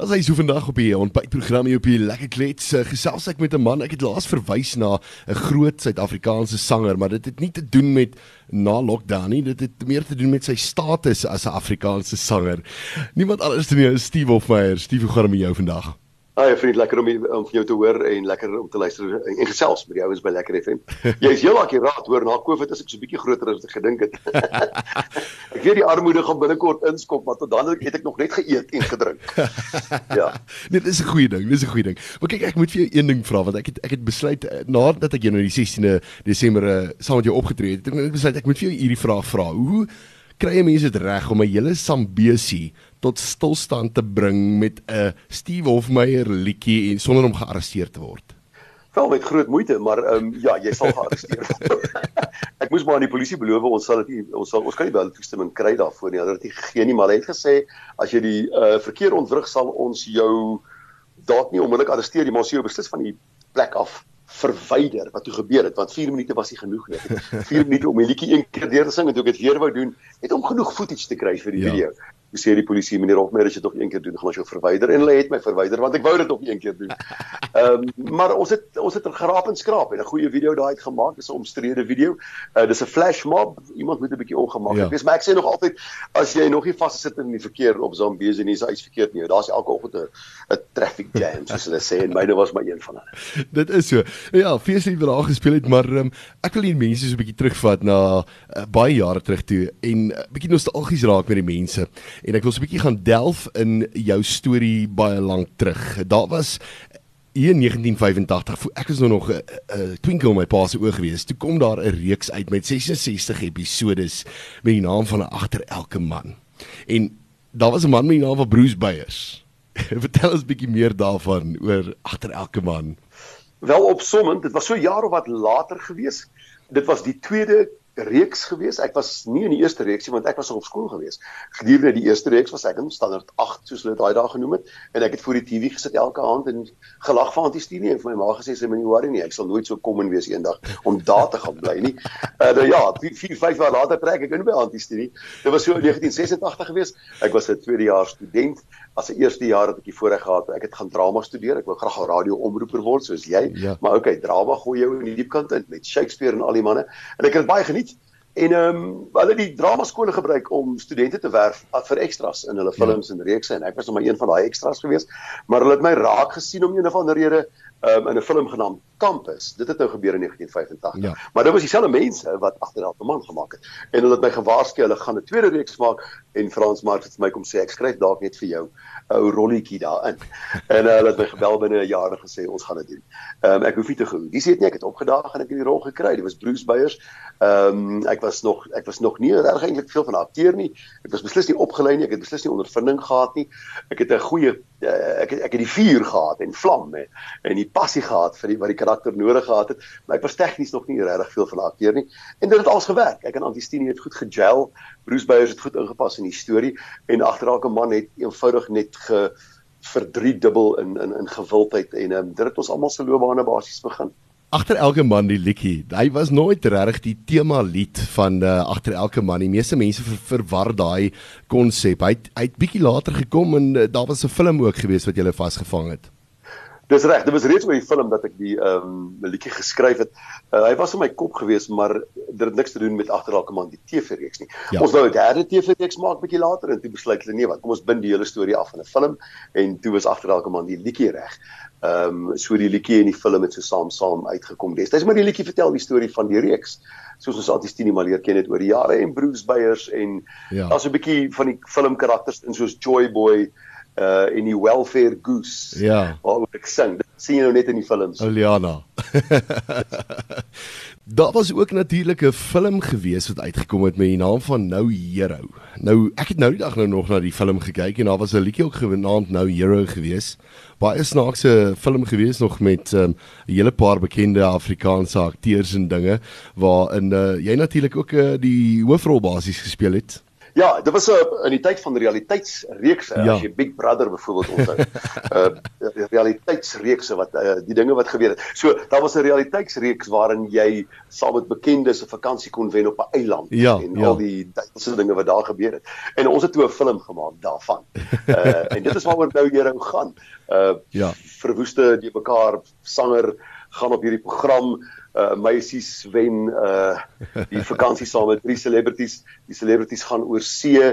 As hy so vandag op die ontbytprogram hier op die lekker klets uh, gesels ek met 'n man. Ek het laas verwys na 'n groot Suid-Afrikaanse sanger, maar dit het nie te doen met na lockdown nie. Dit het meer te doen met sy status as 'n Afrikaanse sanger. Niemand anders as Steve Hofmeyer. Steve, hoe gaan dit met jou vandag? Ag, vriend, lekker om om jou te hoor en lekker om te luister en, en gesels met die ouens by Lekker FM. Jy is heel akuraat hoor, na Covid is ek so 'n bietjie groter as ek gedink het. ek weet die armoede gaan binnekort inskop, maar tot dan het ek nog net geëet en gedrink. ja. Nee, dis 'n goeie ding, dis 'n goeie ding. Maar kyk, ek moet vir jou een ding vra want ek het ek het besluit eh, nadat ek jou nou die 16de Desember uh, saam met jou opgetree het, ek het besluit ek moet vir jou hierdie vraag vra. Hoe kry mense dit reg om 'n hele Sambesie tot stilstand te bring met 'n Steve Hofmeyer liedjie en sonder om gearresteer te word? Wel met groot moeite, maar ehm um, ja, jy sal gearresteer word. ek moes maar aan die polisie beloof ons sal dit ons sal ons kan nie wel toestemming kry daarvoor nie. Hulle het nie gegee nie, maar hulle het gesê as jy die uh, verkeer ontwrig sal ons jou dalk nie onmiddellik arresteer nie, maar ons sê jy beslis van die plek af verwyder wat toe gebeur het want 4 minute was nie genoeg nie. 4 minute om die liedjie een keer deur te sing en toe ek dit weer wou doen, het om genoeg footage te kry vir die ja. video sê die polisie meneer Hofmeyer as jy tog een keer doen gaan ons jou verwyder en hulle het my verwyder want ek wou dit op een keer doen. Ehm um, maar ons het ons het 'n geraap en skraap en 'n goeie video daai het gemaak dis 'n omstrede video. Uh dis 'n flash mob iemand moet 'n bietjie ongemaklik ja. wees maar ek sê nog altyd as jy nog nie vasgesit in die verkeer op Zambezi nie is hy verkeerd nie. Daar's elke oggend 'n 'n traffic jam soos hulle sê en myne was maar een van hulle. Dit is so. Ja, feeslik wat daar gespeel het maar um, ek wil hier mense so 'n bietjie terugvat na uh, baie jare terug toe en 'n uh, bietjie nostalgies raak met die mense en ek wil so 'n bietjie gaan delf in jou storie baie lank terug. Daar was in 1985, ek was nou nog 'n uh, uh, twinkle in my pa se oë gewees. Toe kom daar 'n reeks uit met 66 episodes met die naam van 'n agter elke man. En daar was 'n man met die naam van Bruce Beyers. Vertel ons 'n bietjie meer daarvan oor agter elke man. Wel opsommend, dit was so jare wat later gewees. Dit was die tweede reeks gewees. Ek was nie in die eerste reeks nie want ek was nog op skool gewees. Gedurende die eerste reeks was ek in standaard 8 soos hulle daai dae genoem het en ek het voor die TV gesit elke aand en gelag vir Antistinie en vir my ma gesê sy moenie worry nie, ek sal nooit so kom en wees eendag om daar te gaan bly nie. Uh nou ja, 4 5 jaar later trek ek in by Antistinie. Dit was so 1986 gewees. Ek was 'n tweede jaar student. As 'n eerste jaar het ek die voorreg gehad ek het gaan drama studeer. Ek wou graag 'n radio-omroeper word soos jy. Ja. Maar okay, drama gooi jou in die diep kant in met Shakespeare en al die manne. En ek het baie geniet En ehm um, hulle die drama skole gebruik om studente te werf vir ekstras in hulle ja. films ja. en reekse en ek was nog maar een van daai ekstras gewees. Maar hulle het my raak gesien om een of ander rede um, in 'n film genaamd Campus. Dit het nou gebeur in 1985. Ja. Maar dit was dieselfde mense wat agter elke man gemaak het. En hulle het my gewaarsku hulle gaan 'n tweede reeks maak en Frans Marx het vir my kom sê ek skryf dalk net vir jou ou rolletjie daarin. en uh, hulle het my gebel binne 'n jaar en gesê ons gaan dit doen. Ehm um, ek hoef nie te gou. Dis het nie ek het opgedaag en ek het die rol gekry. Dit was Bruce Beyers. Ehm um, ek was nog ek was nog nie reg eintlik veel van akteur nie. Ek was beslis nie opgelei nie. Ek het beslis nie ondervinding gehad nie. Ek het 'n goeie uh, ek het, ek het die vuur gehad en vlam en, en die passie gehad vir die wat die karakter nodig gehad het, maar ek was tegnies nog nie regtig veel van akteur nie. En dit het alles gewerk. Ek en Antistini het goed gegel. Bruce Beyers het goed ingepas in die storie en agterraak 'n man het eenvoudig net ge verdriedubbel in in in gewildheid en um, dit het ons almal se loopbane basies begin. Agter elke man die liedjie. Hy was nooit regtig die tema lied van uh, agter elke man. Die meeste mense ver, verwar daai konsep. Hy hy het bietjie later gekom en uh, daar was 'n film ook gewees wat jy gele vasgevang het. Dis reg, dit was reeds oor die film dat ek die ehm um, liedjie geskryf het. Uh, hy was in my kop gewees, maar dit het niks te doen met agterlike man die TV-reeks nie. Ja. Ons wou 'n derde TV-reeks maak bietjie later en toe besluit hulle nee, wat kom ons bind die hele storie af in 'n film en toe was agterlike man die liedjie reg. Ehm um, so die liedjie en die film het so saam saam uitgekom. Destyds maar die liedjie vertel die storie van die reeks. Soos ons altyd Stini maar leer ken het oor die jare en Bruce Beyers en ja. daar's 'n bietjie van die filmkarakters in soos Joy Boy uh in die welfare goose. Ja. Waar ek sing. Dit sien jy nou net in die films. Oliana. Daar was ook natuurlik 'n film gewees wat uitgekom het met die naam van Nou Hero. Nou ek het nou die dag nou nog na die film gekyk en daar was 'n liedjie ook genaamd Nou Hero gewees. Baie snaakse film gewees nog met 'n um, hele paar bekende Afrikaanse akteurs en dinge waarin uh, jy natuurlik ook uh, die hoofrol basies gespeel het. Ja, dit was 'n uh, in die tyd van realiteitsreeks ja. as jy Big Brother byvoorbeeld onthou. uh realiteitsreekse wat uh, die dinge wat gebeur het. So daar was 'n realiteitsreeks waarin jy saam met bekendes 'n vakansie kon wen op 'n eiland ja, en ja. al die duisende dinge wat daar gebeur het. En ons het toe 'n film gemaak daarvan. Uh en dit is waaroor nou hier gaan. Uh ja. verwoeste die mekaar sanger gaan op hierdie program uh meisies wen uh die vakansie saam met drie celebrities. Die celebrities gaan oor see.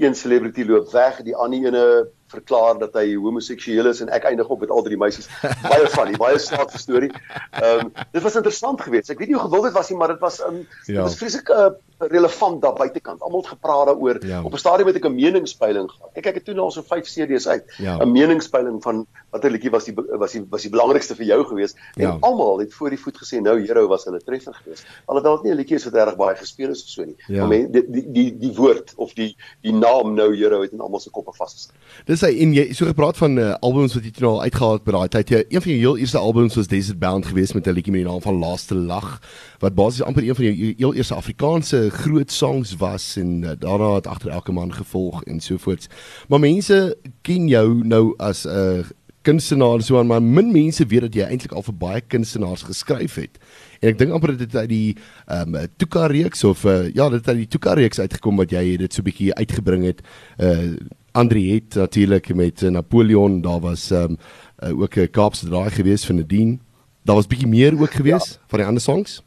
Een celebrity loop weg, die ander ene verklaar dat hy homoseksueel is en ek eindig op met al drie meisies. Baie funny, baie snaakse storie. Ehm um, dit was interessant geweest. Ek weet nie hoe gewild dit was nie, maar dit was 'n um, ja. dit was vreeslik uh, relevant daar buitekant. Almal het gepraat daaroor. Ja. Op 'n stadium het ek 'n meningspeiling gehad. Kyk, ek het toe nou al so 5 CD's uit. 'n ja. Meningspeiling van watter liedjie was die was die was die belangrikste vir jou geweest en ja. almal het voor die voet gesê nou Hero was hulle treffer geweest. Alhoewel dit nie 'n liedjie is wat reg baie gespeel is of so nie. Ja. Maar die, die die die woord of die die naam nou Hero het in almal se koppe vasgesit. Dis hy en jy so gepraat van uh, albums wat jy toe al uitgehaal het by daai tyd. Jy een van jou heel eerste albums was Desert Bound geweest met 'n liedjie met die naam van Laaste Lag wat basies amper een van jou heel eerste Afrikaanse groot songs was en uh, daarna het agter elke man gevolg en so voort. Maar mense ken jou nou as 'n uh, kunstenaar so aan maar min mense weet dat jy eintlik al vir baie kunstenaars geskryf het. En ek dink amper dit uit die ehm um, Tuka reeks of uh, ja, dit het uit die Tuka reeks uitgekom wat jy dit so bietjie uitgebring het. Uh Andriet natuurlik met Napoleon, daar was ehm um, uh, ook 'n Kaapse draai gewees vir Nadine. Daar was bietjie meer ook gewees ja. van die ander songs.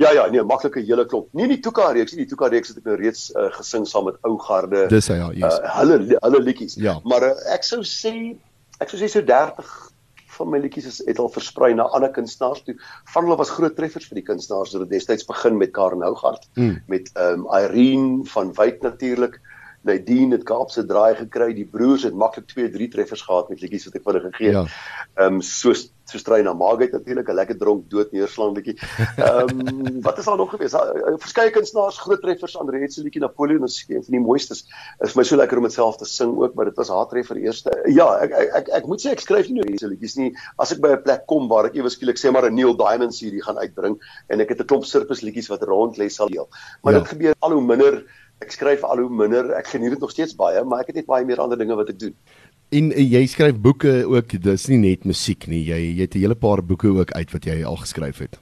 Ja ja, nee, maklike hele klop. Nie die Tuka reeks nie, die Tuka reeks het ek nou reeds uh, gesing saam met ou garde. Dis hy ja, yes. Uh, hulle hulle liedjies. Ja. Maar uh, ek sou sê ek sou sê so 30 van my liedjies is het al versprei na ander kunstenaars toe. Van hulle was groot treffers vir die kunstenaars. Het destyds begin met Karen Hougaard, mm. met ehm um, Irene van Wyk natuurlik. Nadine het Kaapse draai gekry. Die broers het maklik 2, 3 treffers gehad met liedjies wat ek vir hulle gegee het. Ja. Ehm um, soos so strei na Margate natuurlik 'n lekker dronk dood neerslaan bietjie. Ehm um, wat is daar nog gewees? Verskeie kunstenaars groot treffers Andre se liedjie Napoleon is een van die mooistes. Is vir my so lekker om dit self te sing ook, maar dit was haar treffer eerste. Ja, ek ek ek, ek moet sê ek skryf nie nou hierdie liedjies nie. As ek by 'n plek kom waar ek ewe skielik sê maar 'n Neil Diamond serie gaan uitbring en ek het 'n klomp sirkus liedjies wat rond lê sal deel. Maar ja. dit gebeur al hoe minder ek skryf al hoe minder. Ek geniet dit nog steeds baie, maar ek het net baie meer ander dinge wat ek doen. En uh, jy skryf boeke ook, dis nie net musiek nie. Jy jy het 'n hele paar boeke ook uit wat jy al geskryf het.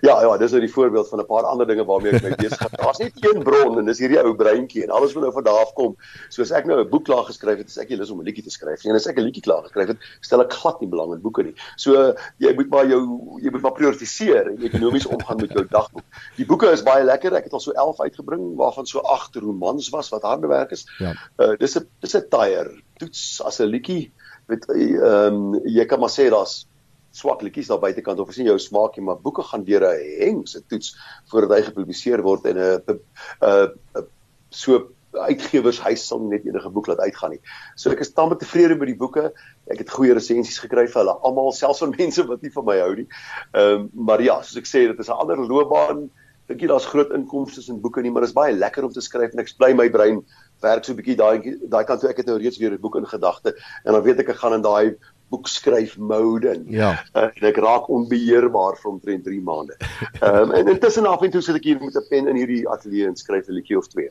Ja, ja, dis nou die voorbeeld van 'n paar ander dinge waarmee ek my besig is. Daar's net een bron en dis hierdie ou breintjie en alles wat nou van daar af kom. Soos ek nou 'n boek klaar geskryf het, is ek lus om 'n liedjie te skryf. En as ek 'n liedjie klaar geskryf het, stel ek glad nie belang in boeke nie. So jy moet maar jou jy moet maar prioritiseer en ekonomies omgaan met jou dagboek. Die boeke is baie lekker. Ek het al so 11 uitgebring waarvan so 8 romans was wat harde werk is. Ja. Uh dis 'n dis 'n tyer. Toets as 'n liedjie weet ehm um, jy kan maar sê daar's swak liedjies daar buitekant of is nie jou smaak nie, maar boeke gaan deur 'n hengse toets voordat hy gepubliseer word en 'n 'n so uitgewers hy sal net enige boek laat uitgaan nie. So ek is taamlik tevrede met die boeke. Ek het goeie resensies gekry vir hulle almal, selfs van mense wat nie van my hou nie. Ehm um, maar ja, soos ek sê, dit is 'n ander loopbaan. Dink jy daar's groot inkomste in boeke nie, maar dit is baie lekker om te skryf en ek bly my brein werk so 'n bietjie daai daai kant toe ek het nou reeds weer 'n boek in gedagte en dan weet ek ek gaan in daai boekskryf mode en, ja. uh, en ek raak onbeheerbaar vir omtrent 3 maande. Ehm um, en intussen af en toe sit ek hier met 'n pen in hierdie ateljee en skryf 'n liedjie of twee.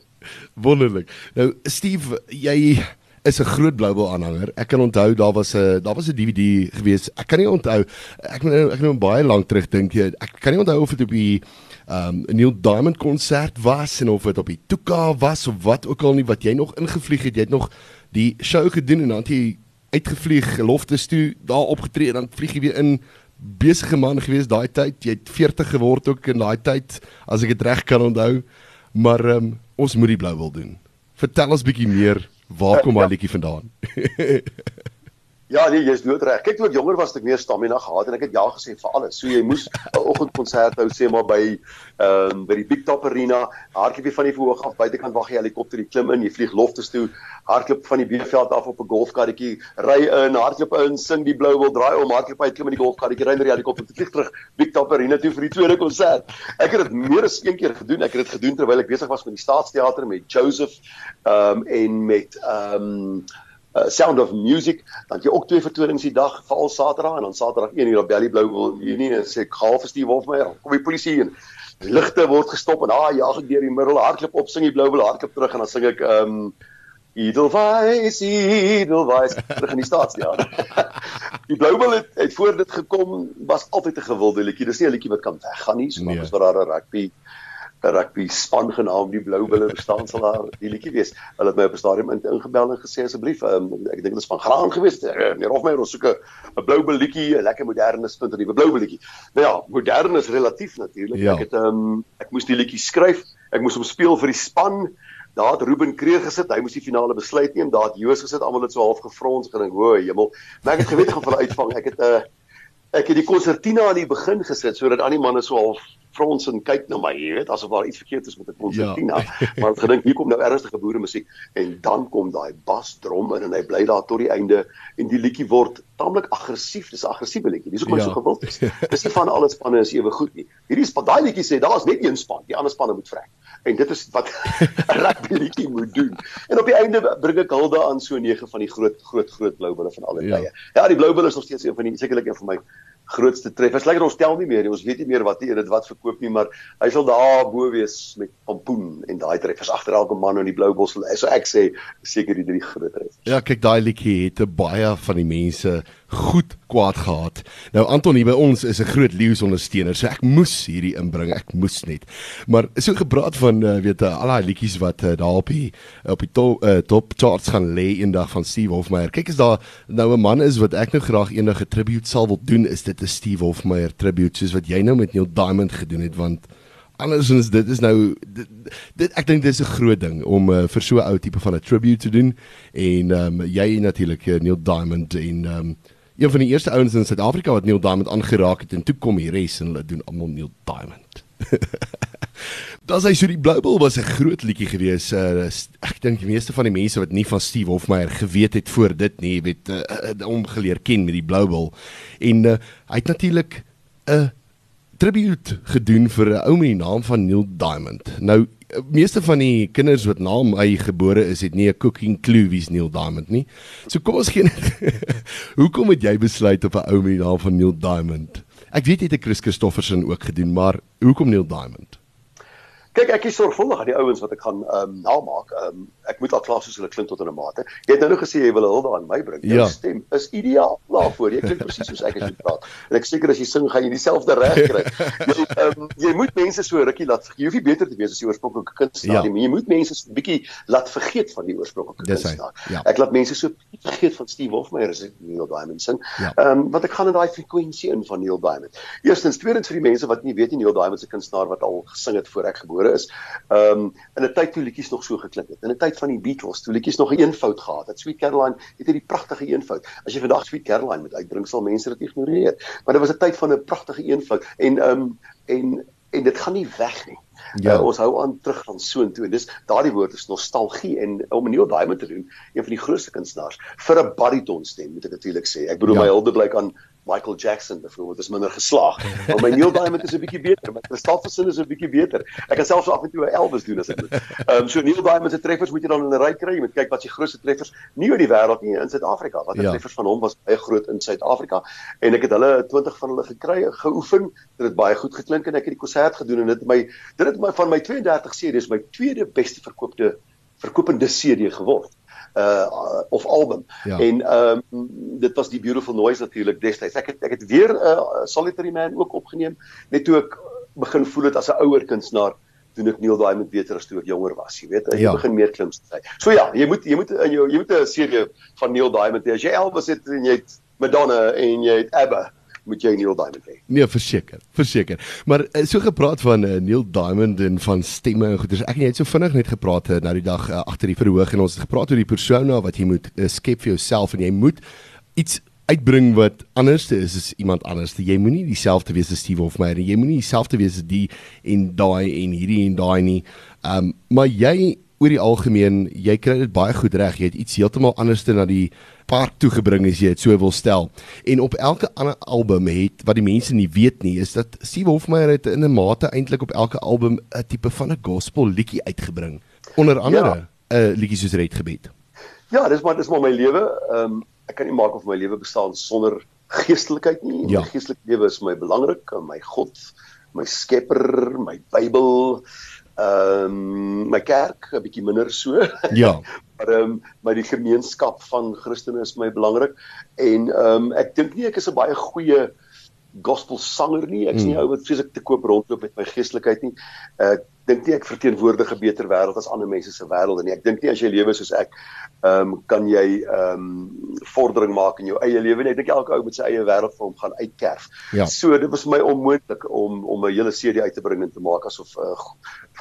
Wonderlik. Nou Steve, jy is 'n groot Bluebell aanhanger. Ek kan onthou daar was 'n daar was 'n DVD gewees. Ek kan nie onthou ek moet nou ek nou baie lank terug dink jy. Ek kan nie onthou of dit op die um, Neil Diamond konsert was en of dit op die Tuka was of wat ook al nie wat jy nog ingevlieg het. Jy het nog die show gedoen en dan het jy uitgevlieg loftes toe daar opgetree en dan vlieg jy weer in besige man gewees daai tyd jy het 40 geword ook in daai tyd as ek dit reg kan onthou maar um, ons moet die blou wil doen vertel ons bietjie meer waar kom daai liedjie vandaan Ja, nee, jy's doodreg. Kyk, toe ek jonger was, het ek meer stamina gehad en ek het ja gesê vir alles. So jy moes 'n oggendkonsert hou sê maar by ehm um, by die Big Top Arena, hardloop jy van die verhoog af buitekant wag jy helikopter, jy klim in, jy vlieg loftes toe, hardloop van die B-veld af op 'n golfkarretjie, ry in, hardloop in, sing die blou wil draai om, hardloop uit, klim in die golfkarretjie, ry na die helikopter, vlieg terug Big Top Arena toe vir die tweede konsert. Ek het dit meer as een keer gedoen. Ek het dit gedoen terwyl ek besig was met die Staatsteater met Joseph ehm um, en met ehm um, uh, Sound of Music, dan jy ook twee vertonings die dag, veral Saterdag en dan Saterdag 1 uur op Belly Blue wil jy nie en sê gaaf is die Wolfmeyer, kom die polisie in. Ligte word gestop en ah ja, ek deur die middel hardloop op, sing die Blue wil hardloop terug en dan sing ek ehm um, Edelweiss, Edelweiss terug in die staatsteater. die Bloubil het, het voor dit gekom was altyd 'n gewilde liedjie. Dis nie 'n liedjie wat kan weggaan nie, so nee. as wat daar 'n rugby rugby span genaamd die Blou Bulle bestaan sal daar die liedjie wees. Hulle het my op 'n stadium in, ingebel en gesê asseblief, um, ek dink dit is van Graan geweest. Uh, meneer Hofmeyer, ons soek 'n Blou Bulle liedjie, 'n lekker moderne spint in die Blou Bulle liedjie. Nou ja, modern is relatief natuurlik. Ja. Ek het um, ek moes die liedjie skryf. Ek moes hom speel vir die span. Daar het Ruben Kreer gesit. Hy moes die finale besluit neem. Daar het Joos gesit. Almal het so half gefrons gedink, "O, hemel." Maar ek het geweet gaan vir uitvang. Ek het 'n uh, eh, ek het die konsertina aan die begin gesit sodat al die manne so half frons en kyk na my, jy weet, asof daar iets verkeerd is met 'n konsertina. Ja. maar ek gedink hier kom nou ernstige boere musiek en dan kom daai basdrom in en hy bly daar tot die einde en die liedjie word taamlik aggressief. Dis 'n aggressiewe liedjie. Dis ook maar ja. so gewild is. Dis nie van alle spanne is ewe goed nie. Hierdie span, daai liedjie sê daar's net een span, die ander spanne moet vrek. En dit is wat rugby liedjie moet doen. En op die einde bring ek hulde aan so nege van die groot groot groot blou bulle van alle ja. tye. Ja. ja, die blou bulle is nog steeds een van die sekerlik een van my grootste treffers. Lekker ons tel nie meer. Ons weet nie meer wat hier dit wat verkoop nie, maar hy sal daar bo wees met pompoen en daai treffers agter elke man in die blou bos. So ek sê seker die drie groot treffers. Ja, kyk daai liedjie het baie van die mense goed kwaad gehad. Nou Anton hier by ons is 'n groot leeu's ondersteuner, so ek moes hierdie inbring. Ek moes net. Maar so gepraat van uh, weet uh, al daai liedjies wat uh, daar op die op die top, uh, top charts gaan lê eendag van Steve Hofmeyer. Kyk as daar nou 'n man is wat ek nou graag eendag 'n tribute sal wil doen, is dit 'n Steve Hofmeyer tribute soos wat jy nou met Neil Diamond gedoen het want andersins dit is nou dit, dit ek dink dit is 'n groot ding om uh, vir so 'n ou tipe van 'n tribute te doen en um, jy natuurlik uh, Neil Diamond en um, een van die eerste ouens in Suid-Afrika wat Neil Diamond aangeraak het en toe kom die res en hulle doen almal Neil Diamond. Daar sê so die Bluebell was 'n groot liedjie gewees. Uh, ek dink die meeste van die mense wat nie van Steve Hofmeyer geweet het voor dit nie, weet uh, uh, omgeleer ken met die Bluebell. En uh, hy het natuurlik 'n tribute gedoen vir 'n ou met die naam van Neil Diamond. Nou meeste van die kinders wat na my gebore is, het nie 'n cooking clue wie's Neil Diamond nie. So kom ons gee Hoekom het jy besluit op 'n ou met die naam van Neil Diamond? Ek weet jy het 'n Chris Christofferson ook gedoen, maar hoekom Neil Diamond? Kyk, ek is sorgvuldig aan die ouens wat ek gaan ehm um, namaak. Ehm um, ek moet al klaar soos hulle klink tot in 'n mate. Jy het nou nog gesê jy wil 'n hulde aan my bring. Jou ja. stem is ideaal daarvoor. Jy klink presies soos ek as jy praat. En ek seker as jy sing gaan jy dieselfde reg kry. Jy ehm um, jy moet mense so rukkie laat jy hoef nie beter te wees as die oorspronklike kunstenaar ja. nie, maar jy moet mense so 'n bietjie laat vergeet van die oorspronklike kunstenaar. Ja. Ek laat mense so vergeet van Steve Hofmeyer as ek Neil Diamond sing. Ja. Ehm ja. um, want ek gaan in daai frekwensie in van Neil Diamond. Eerstens, tweedens vir die mense wat nie weet nie Neil Diamond se kunstenaar wat al gesing het voor ek gebore is. Ehm um, in 'n tyd toe liedjies nog so geklink het. In 'n tyd van die Beatles, toe liedjies nog 'n eenvoud gehad het. Sweet Caroline het hierdie pragtige eenvoud. As jy vandag Sweet Caroline moet uitbring, sal mense dit ignoreer. Maar dit was 'n tyd van 'n pragtige eenvoud en ehm um, en en dit gaan nie weg nie. Ja, uh, ons hou aan terug van so intoe en dis daardie woord is nostalgie en om 'n nuwe daai moet te doen, een van die grootste kunstenaars vir 'n bariton stem moet ek natuurlik sê. Ek bedoel ja. my hulde blyk aan Michael Jackson byvoorbeeld is minder geslaag. Maar my Neil Diamond is 'n bietjie beter, my Christofferson is 'n bietjie beter. Ek kan selfs af en toe 'n Elvis doen as ek moet. Ehm um, so Neil Diamond se treffers moet jy dan in 'n ry kry. Jy moet kyk wat sy grootste treffers nie oor die wêreld nie in Suid-Afrika. Wat die ja. treffers van hom was baie groot in Suid-Afrika en ek het hulle 20 van hulle gekry, geoefen. Dit het baie goed geklink en ek het die konsert gedoen en dit my dit het my van my 32 series my tweede beste verkoopte verkopende CD geword uh of album. Ja. En ehm um, dit was die beautiful noise natuurlik destyds. Ek het ek het weer 'n uh, solitary man ook opgeneem net toe ek begin voel dit as 'n ouer kunstenaar doen ek Neil Diamond beter as toe ek jonger was, jy weet. Jy ja. begin meer klim sê. So ja, jy moet jy moet in jou jy moet 'n serie van Neil Diamond hê. As jy Elvis het en jy het Madonna en jy het ABBA moet jy Neil Diamond hê. Nee, verseker, verseker. Maar eh, so gepraat van uh, Neil Diamond en van stemme en goeders. Ek en jy het so vinnig net gepraat uh, nou die dag uh, agter die verhoog en ons het gepraat oor die persona wat jy moet uh, skep vir jouself en jy moet iets uitbring wat anders is as iemand anders. Jy moenie dieselfde wees as Steve Hofmeyer nie. Jy moenie dieselfde wees as die en daai en hierdie en daai nie. Ehm um, maar jy oor die algemeen, jy kry dit baie goed reg. Jy het iets heeltemal anders te na die park toe gebring as jy dit so wil stel. En op elke ander album het wat die mense nie weet nie, is dat Steve Hofmeyer het in 'n mate eintlik op elke album 'n tipe van 'n gospel liedjie uitgebring. Onder andere 'n ja. liedjie soos Redgebed. Ja, dis maar dis maar my lewe. Ehm um, ek kan nie maak of my lewe bestaan sonder geestelikheid nie. Ja. My geestelike lewe is my belangrik, my God, my Skepper, my Bybel Ehm um, my kerk 'n bietjie minder so. Ja. maar ehm um, maar die gemeenskap van Christene is my belangrik en ehm um, ek dink nie ek is 'n baie goeie gospel sanger nie. Ek's nie hmm. ou wat vreeslik te koop rondloop met my geestelikheid nie. Ek uh, dink nie ek verteenwoordig 'n beter wêreld as ander mense se wêrelde nie. Ek dink nie as jy lewe soos ek, ehm um, kan jy ehm um, vordering maak in jou eie lewe nie. Ek dink elke ou moet sy eie wêreld vir hom gaan uitkerf. Ja. So dit was vir my onmoontlik om om 'n hele CD uit te bring en te maak asof uh,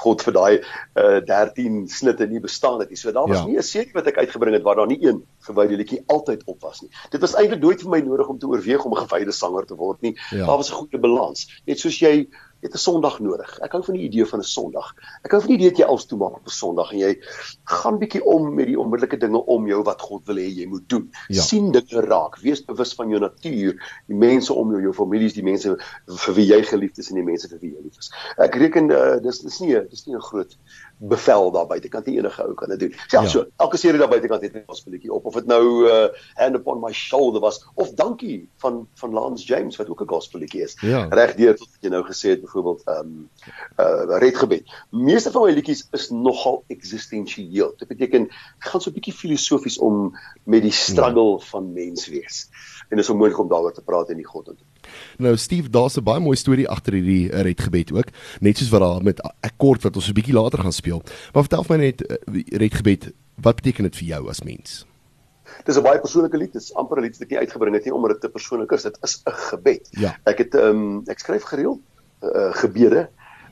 God vir daai uh, 13 snitte nie bestaan het nie. So daar was ja. nie 'n CD wat ek uitgebring het waar daar nie een gewyde liedjie altyd op was nie. Dit was eintlik nooit vir my nodig om te oorweeg om 'n gewyde sanger te word nie. Ja. Daar was 'n goeie balans. Net soos jy het 'n Sondag nodig. Ek hou van die idee van 'n Sondag. Ek hou van die idee dat jy alles toemaak op 'n Sondag en jy gaan bietjie om met die onmiddellike dinge om jou wat God wil hê jy moet doen. Ja. sien dinge raak, wees bewus van jou natuur, die mense om jou, jou families, die mense vir wie jy geliefd is en die mense vir wie jy lief is. Ek reken uh, dis dis nie dis nie 'n groot bevel daar buitekant nie enige ou kan dit doen. Ja, ja. so, elke serie daar buitekant het 'n gospelletjie op of dit nou uh, hand upon my shoulder was of dankie van van Lance James wat ook 'n gospelletjie is. Ja. Regdeur tot wat jy nou gesê het byvoorbeeld ehm um, uh redgebed. Meeste van my liedjies is nogal eksistensieel. Dit beteken gaan so 'n bietjie filosofies om met die struggle ja. van mens wees. En dis onmoontlik om daaroor te praat in die God ontmoet. Nou Steve, daar's 'n baie mooi storie agter hierdie eh, redgebed ook, net soos wat daar met akkord wat ons 'n bietjie later gaan speel. Maar vertel my net uh, redgebed, wat beteken dit vir jou as mens? Dis 'n baie persoonlike lied, dit is amper 'n lied wat ek nie uitgebring het nie omdat dit te persoonlik is. Dit is 'n gebed. Ja. Ek het ehm um, ek skryf gereeld uh, gebede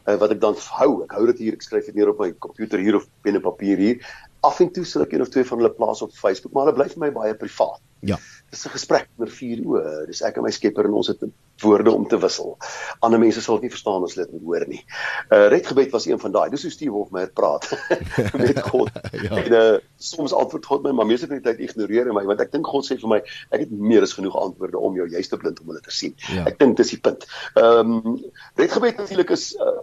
uh, wat ek dan hou. Ek hou dit hier, ek skryf dit neer op my komputer hier of pen en papier hier. Af en toe sal ek een of twee van hulle plaas op Facebook, maar hulle bly vir my baie privaat. Ja. Dis 'n gesprek oor vier oë. Dis ek en my Skepper en ons het woorde om te wissel. Ander mense sal dit nie verstaan as hulle dit hoor nie. Uh redgebed was een van daai. Dis hoe Steve Hofmeyer praat met God. ja. En uh soms antwoord God my, maar meeste van die tyd ignoreer hy my want ek dink God sê vir my ek het meer as genoeg antwoorde om jou juiste blind om hulle te sien. Ja. Ek dink dis die punt. Ehm um, redgebed natuurlik is uh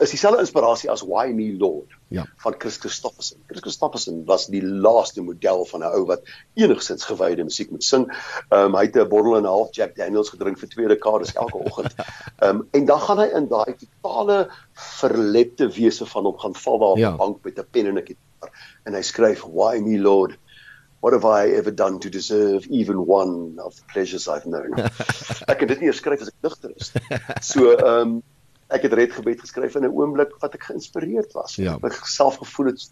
is dieselfde inspirasie as Why Me Lord ja. van Chris Christopherson. Chris Christopherson was die laaste model van 'n ou wat enigsins gewyde musiek moet sing. Ehm um, hy het 'n bottle en 'n half Jack Daniels gedrink vir twee dekades elke oggend. Ehm um, en dan gaan hy in daai totale verlepte wese van hom gaan val daar op ja. 'n bank met 'n pen en 'n gitaar en hy skryf Why Me Lord What have I ever done to deserve even one of the pleasures I've known? ek kan dit nie skryf as ek ligter is. So ehm um, ek het redgebed geskryf in 'n oomblik wat ek geïnspireerd was. Ja. Ek self gevoel het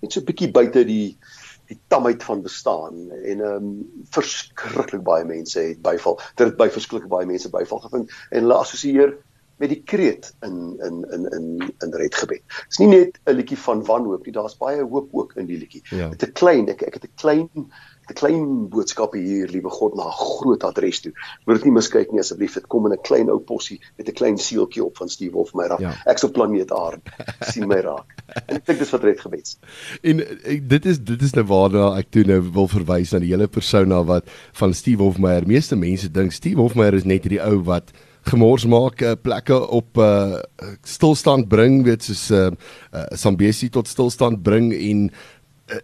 net so 'n bietjie buite die die tamheid van bestaan en ehm um, verskriklik baie mense het byval. Dit het by verskriklik baie mense byval gevind en hulle assosieer met die kreet in in in in in redgebed. Dit is nie net 'n liedjie van wanhoop nie, daar's baie hoop ook in die liedjie. Ja. Dit is 'n klein ek ek het 'n klein 'n klein boodskap hier, liewe God, na 'n groot adres toe. Moet dit nie miskyk nie asseblief. Dit kom in 'n klein ou possie met 'n klein seeltjie op van Steve Wolf my raak. Ja. Ek so planeet Aarde sien my raak. En ek dink dis wat red gebeds. En ek, dit is dit is nou waarna ek toe nou wil verwys na die hele persona wat van Steve Hofmeyer. Meeste mense dink Steve Hofmeyer is net hierdie ou wat gemors maak uh, plekke op uh, stilstand bring weet soos uh, uh, Sambesi tot stilstand bring en uh,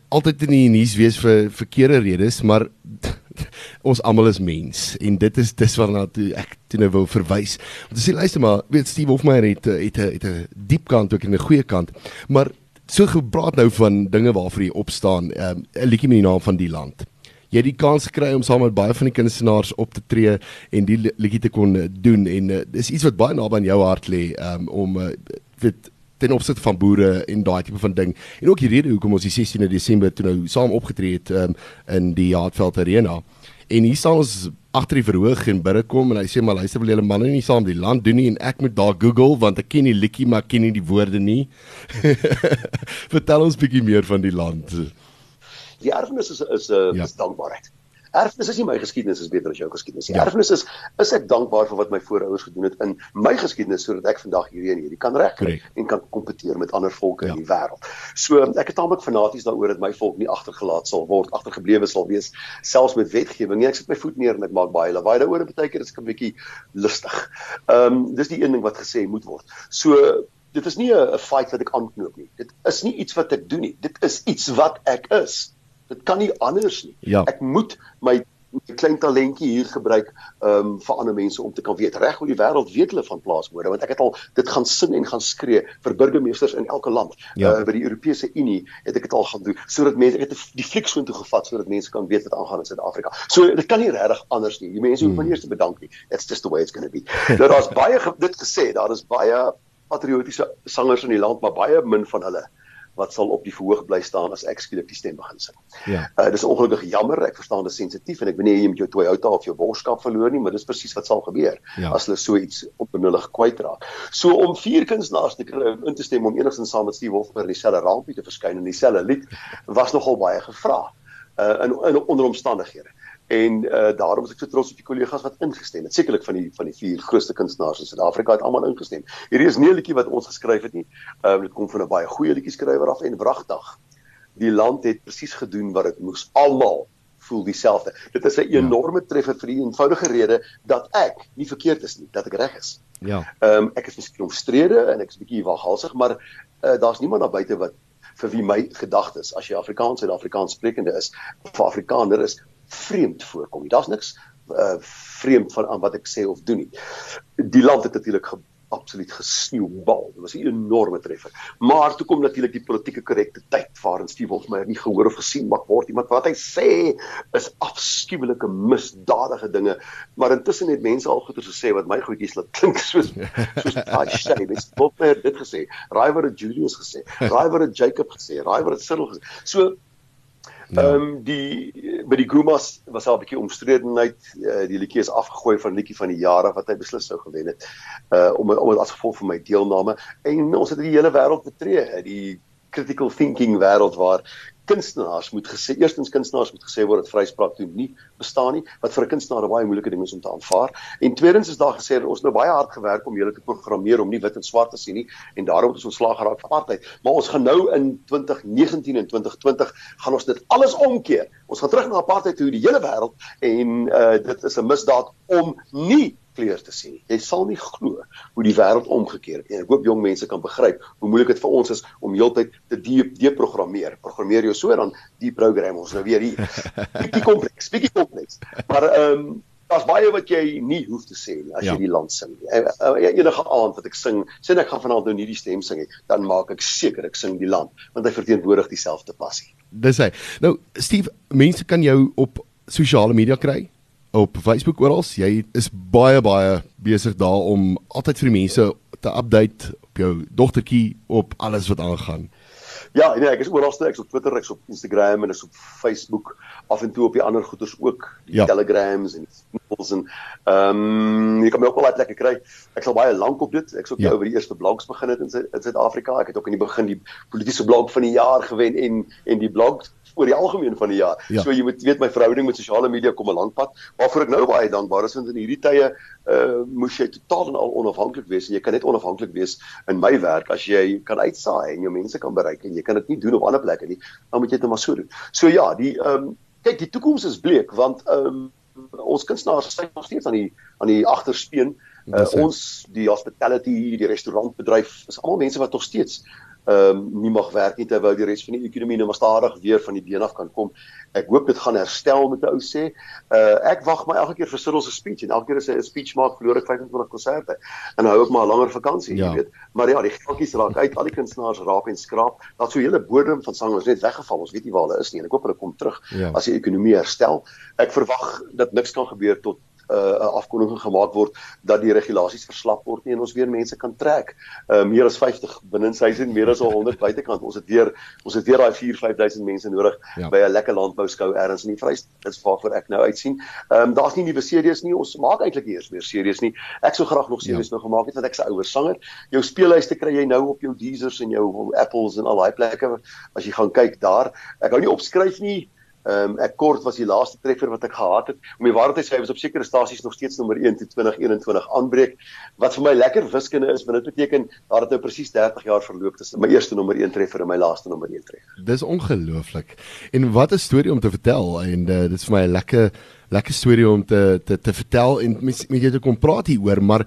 altyd in die nuus wees vir verkeerde redes, maar ons almal is mens en dit is dis waarna toe ek toe nou wil verwys. Want as jy luister maar, weet Steve Hofmeyer het het 'n het 'n diep kant ook en 'n goeie kant, maar so gepraat nou van dinge waarvoor jy opstaan, ehm, 'n um, liedjie met die naam van die land. Jy het die kans gekry om saam met baie van die kunstenaars op te tree en die liedjie te kon doen en uh, dis iets wat baie naby aan jou hart lê um, om uh, weet ten opsigte van boere en daai tipe van ding. En ook die rede hoekom ons die 16de Desember toe nou saam opgetree het um, in die Hartveld Arena. En hier staan ons agter die verhoog en binne kom en hy sê maar luister wil julle manne nie saam die land doen nie en ek moet daar Google want ek ken die liedjie maar ken nie die woorde nie. Vertel ons bietjie meer van die land. Die erfenis is is 'n uh, ja. dankbaarheid. Erfenis is nie my geskiedenis is beter as jou geskiedenis nie. Ja. Erfenis is is ek dankbaar vir wat my voorouers gedoen het in my geskiedenis sodat ek vandag hierdie en hierdie kan regkry en kan kompeteer met ander volke ja. in die wêreld. So ek is taamlik fanaties daaroor dat my volk nie agtergelaat sal word, agtergeblewe sal wees selfs met wetgewing. Nee, ek sit my voet neer en ek maak baie lawaai daaroor en baie keer is ek 'n bietjie lustig. Ehm um, dis die een ding wat gesê moet word. So dit is nie 'n fight wat ek aanknoop nie. Dit is nie iets wat ek doen nie. Dit is iets wat ek is. Dit kan nie anders nie. Ja. Ek moet my 'n klein talentjie hier gebruik um vir ander mense om te kan weet reg oor die wêreld weet hulle van plaasmode want ek het al dit gaan sing en gaan skree vir burgemeesters in elke land ja. uh, by die Europese Unie het ek dit al gaan doen sodat mense ek het die fliek so toe gevat sodat mense kan weet wat aangaan in Suid-Afrika so dit kan nie regtig anders nie die mense hoef hmm. eers te bedank nie it's just the way it's going to be nou daar's baie dit gesê daar is baie patriotiese sangers in die land maar baie min van hulle wat sal op die verhoog bly staan as ek skielik die stem begin sing. Ja. Uh dis ongelukkig jammer, ek verstaan dit sensitief en ek weet nie jy met jou Toyota of jou borskap verloor nie, maar dis presies wat sal gebeur ja. as hulle so iets onbenullig kwytraak. So om vier kunstenaars te kry om in te stem om enigstens saam met Steve Wolfer in dieselfde rampie te verskyn in dieselfde lied was nogal baie gevra. Uh in, in onder omstandighede en uh, daarom is ek so trots op die kollegas wat ingestem het. Sekerlik van die van die vier grootste kunstenaars in Suid-Afrika het almal ingestem. Hierdie is nie 'n liedjie wat ons geskryf het nie. Uh, dit kom van 'n baie goeie liedjie skrywer af en wragtig. Die land het presies gedoen wat dit moes. Almal voel dieselfde. Dit is 'n ja. enorme treffer vir die eenvoudige rede dat ek nie verkeerd is nie, dat ek reg is. Ja. Ehm um, ek is miskien omstrede en ek is bietjie waghalsig, maar uh, daar's niemand daar buite wat vir wie my gedagtes as jy Afrikaans en Afrikaans sprekende is, of Afrikaner is, vreemd voorkom. Daar's niks uh, vreemd van aan wat ek sê of doen nie. Die land het natuurlik absoluut gesneeubal. Dit was 'n enorme treffer. Maar toe kom natuurlik die politieke korrekte tyd waarin Steve Wolfmeyer nie gehoor of gesien mag word nie. Maar wat hy sê is afskuwelike misdadige dinge. Maar intussen het mense al goeie gesê wat my goedjies laat klink soos soos daai shame. Dis Wolfmeyer dit gesê. Rywer het Julius gesê. Rywer het Jacob gesê. Rywer het Cyril gesê. So Ja. Ehm um, die by die Gumas was al 'n bietjie omstredenheid. Uh, die liedjie is afgegooi van liedjie van die jare wat hy beslis sou gewen het. Uh om om as gevolg van my deelname en ons het die hele wêreld betree, die critical thinking wêreld waar kunstenaars moet gesê eerstens kunstenaars moet gesê word dat vryspraak toe nie bestaan nie wat vir 'n kunstenaar 'n baie moeilike ding is om te aanvaar. En tweedens is daar gesê dat ons nou baie hard gewerk om julle te programmeer om nie wit en swart te sien nie en daarom het ons ontslaag geraak van apartheid. Maar ons gaan nou in 2019 en 2020 gaan ons dit alles omkeer. Ons gaan terug na apartheid toe die hele wêreld en uh, dit is 'n misdaad om nie kleur te sien. Jy sal nie glo hoe die wêreld omgekeer het nie. Ek hoop jong mense kan begryp hoe moeilik dit vir ons is om heeltyd te deprogrammeer. Programmeer jou so dan deprogram ons nou weer hier. Bietjie kompleks, bietjie kompleks. Maar ehm um, daar's baie wat jy nie hoef te sê nie as ja. jy die land sing. Eh, eh, enige aand wat ek sing, sê ek gaan vanaand nou nie die stem sing nie, dan maak ek seker ek sing die land want hy verteenwoordig dieselfde passie. Dis hy. Nou Steve, mense kan jou op sosiale media kry op Facebook oral. Jy is baie baie besig daar om altyd vir die mense te update op jou dogtertjie op alles wat aangaan. Ja, nee, ek is oral steeds op Twitter, ek's op Instagram en ek's op Facebook, af en toe op die ander goeters ook, die ja. Telegrams en Snipples en ehm um, jy kan my ook wel lekker kry. Ek sal baie lank op dit. Ek sou ja. oor die eerste blogs begin het in Suid-Afrika. Ek het ook in die begin die politieke blog van die jaar gewen en en die blog oor die algemeen van die jaar. Ja. So jy moet weet my verhouding met sosiale media kom 'n lang pad. Waarvoor ek nou baie dankbaar is want in hierdie tye uh moes jy totaal en al onafhanklik wees en jy kan net onafhanklik wees in my werk as jy kan uitsaai en jou mense kan bereik en jy kan dit nie doen op ander plekke nie. Dan moet jy dit maar so doen. So ja, die ehm um, kyk die toekoms is bleek want ehm um, ons kunstenaars staan nog steeds aan die aan die agterspeen. Uh, ons die hospitality, die restaurantbedryf is almal mense wat nog steeds ehm um, nie mag werk nie terwyl die res van die ekonomie nou maar stadig weer van die been af kan kom. Ek hoop dit gaan herstel met 'n ou sê. Uh ek wag my elke keer vir Cyril se speech en elke keer as hy 'n speech maak, verloor ek 25 konserte. En hou ek maar 'n langer vakansie, ja. jy weet. Maar ja, die geldjies raak uit, al die kunstenaars raap en skraap. Daar's so 'n hele bodem van sangers net weggeval. Ons weet nie waar hulle is nie en ek hoop hulle kom terug ja. as die ekonomie herstel. Ek verwag dat niks kan gebeur tot 'n uh, afkondiging gemaak word dat die regulasies verslap word nie en ons weer mense kan trek. Uh meer as 50 binne huis en meer as 100 buitekant. Ons het weer ons het weer daai 4-5000 mense nodig ja. by 'n lekker landbou skou ergens in die Vrystaat. Dit is waarvoor ek nou uitsien. Ehm um, daar's nie nuwe series nie. Ons maak eintlik nie eens meer series nie. Ek sou graag nog series ja. nou gemaak het want ek se ouer sanger. Jou speellyste kry jy nou op jou Deezers en jou Apples en al daai plekke as jy gaan kyk daar. Ek hou nie opskryf nie. Ehm um, ek kort was die laaste treffer wat ek gehad het. Om die waarheid te sê, was op sekere stasies nog steeds nommer 1 tot 2021 aanbreek. Wat vir my lekker wiskunde is, want dit beteken dat dit nou presies 30 jaar verloop tussen my eerste nommer 1 treffer en my laaste nommer 1 treffer. Dis ongelooflik. En wat 'n storie om te vertel en uh, dit is vir my 'n lekker lekker storie om te te te vertel en met jou te kom praat hieroor, maar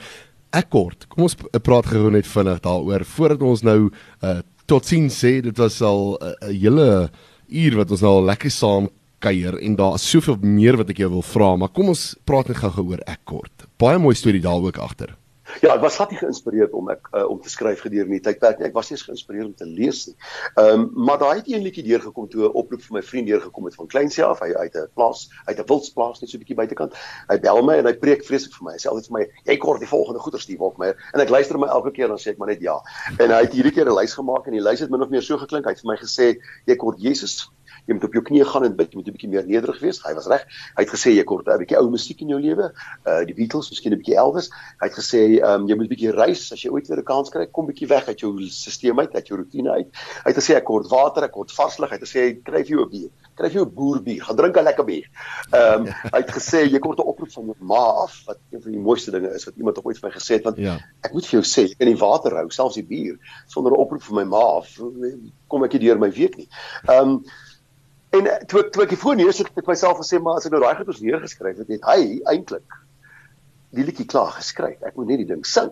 ek kort. Kom ons praat gou net vinnig daaroor voordat ons nou uh, totsiens sê. Dit was al 'n uh, hele uur wat ons nou al lekker saam kuier en daar is soveel meer wat ek jou wil vra, maar kom ons praat net gou-gou oor ek kort. Baie mooi storie daar ook agter. Ja, ek was glad nie geïnspireerd om ek uh, om te skryf gedurende die tydperk nie. Ek was nie eens geïnspireerd om te lees nie. Ehm um, maar daai het een liedjie deurgekom toe 'n oproep vir my vriend deurgekom het van Kleinsie af, hy uit 'n plaas, uit 'n wildsplaas net so 'n bietjie buitekant. Hy bel my en hy preek vreeslik vir my. Hy sê altyd vir my, "Jy kort die volgende goeie Steve Hofmeyer." En ek luister my elke keer dan sê ek maar net ja. En hy het hierdie keer 'n lys gemaak en die lys het min of meer so geklink. Hy het vir my gesê, "Jy kort Jesus jy moet op jou knieë gaan en bid, jy moet 'n bietjie meer nederig wees. Hy was reg. Hy het gesê jy kort 'n bietjie ou musiek in jou lewe, uh die Beatles, miskien 'n bietjie Elvis. Hy het gesê um jy moet 'n bietjie reis as jy ooit weer 'n kans kry, kom bietjie weg uit jou stelsel uit, uit jou rotine uit. Hy het gesê ek kort water, ek kort varslig. Hy het gesê kry vir jou 'n bier. Kry vir jou 'n boerbier, gaan drink 'n lekker bier. Um hy het gesê jy kort 'n oproep van jou ma af wat een van die mooiste dinge is wat iemand ooit vir my gesê het want ja. ek moet vir jou sê, ek kan die water hou, selfs die bier sonder 'n oproep van my ma af kom ek nie deur my week nie. Um En eh, toe toe ek die foon neersit het ek myself gesê maar as ek nou daai goeders neergeskryf het, het hy eintlik die liedjie klaar geskryf. Ek moet net die ding sing.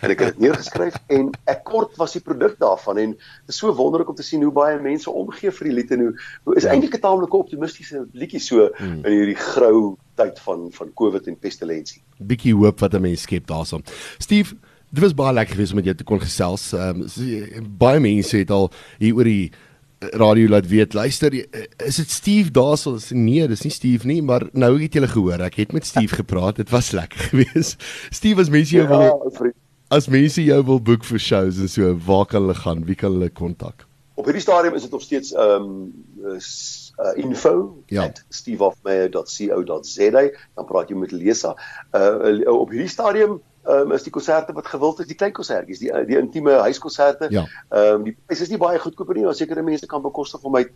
En ek het dit neergeskryf en ek kort was die produk daarvan en dit is so wonderlik om te sien hoe baie mense omgee vir die lied en hoe hoe is ja. eintlik 'n taamlike optimistiese liedjie so hmm. in hierdie grou tyd van van COVID en pestilensie. Bietjie hoop wat 'n mens skep daarson. Steve Dit was baie lekker geweest om met jou te kon gesels. Ehm um, baie mense het al hier oor die radio laat weet luister is dit Steve daarsel nee dis nie Steve nie maar nou het jy gehoor ek het met Steve gepraat dit was lekker geweest. Steve as mense jou ja, wil as mense jou wil boek vir shows en so waar kan hulle gaan? Wie kan hulle kontak? Op hierdie stadium is dit nog steeds ehm um, uh, info ja. @steveofmeyer.co.za dan praat jy met Lesa uh, op hierdie stadium um, is die konserte wat gewild is, die klein konsertjies, die die intieme huiskonserte. Ja. Ehm um, die pryse is nie baie goedkoper nie, maar sekere mense kan bekostig om uit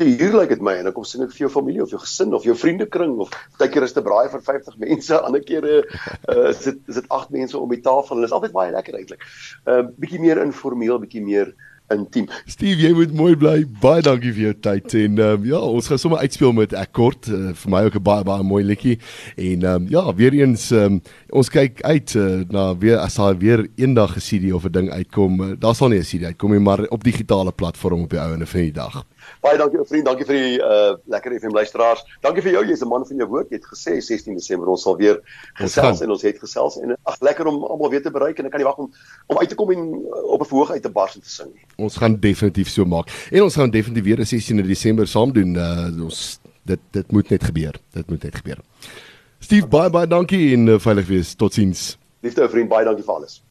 te huur lyk like dit my en dan kom sien ek vir jou familie of jou gesin of jou vriendekring of baie keer is dit braai vir 50 mense, ander kere uh, is dit is dit 8 mense om die tafel en dit is altyd baie lekker eintlik. Ehm uh, bietjie meer informeel, bietjie meer intiem. Steve, jy moet mooi bly. Baie dankie vir jou tyd en um, ja, ons gaan sommer uitspeel met Akkord. Uh, vir my ook 'n baie baie mooi liedjie. En um, ja, weer eens um, ons kyk uit uh, na weer as daar weer eendag 'n CD of 'n ding uitkom. Uh, daar sal nie 'n CD uitkom nie, maar op digitale platform op die ou en van die dag. Baie dankie ou vriend, dankie vir die uh lekker FM luisteraars. Dankie vir jou, jy's 'n man van jou woord. Jy het gesê 16 Desember ons sal weer gesels en ons het gesels en ag lekker om almal weer te bereik en ek kan nie wag om om uit te kom en uh, op 'n verhoog uit te bars en te sing nie. Ons gaan definitief so maak. En ons gaan definitief weer 'n 16 Desember saam doen. Uh ons dit dit moet net gebeur. Dit moet net gebeur. Steve, baie baie dankie en uh, veilig wees. Totsiens. Liefde ou vriend, baie dankie vir alles.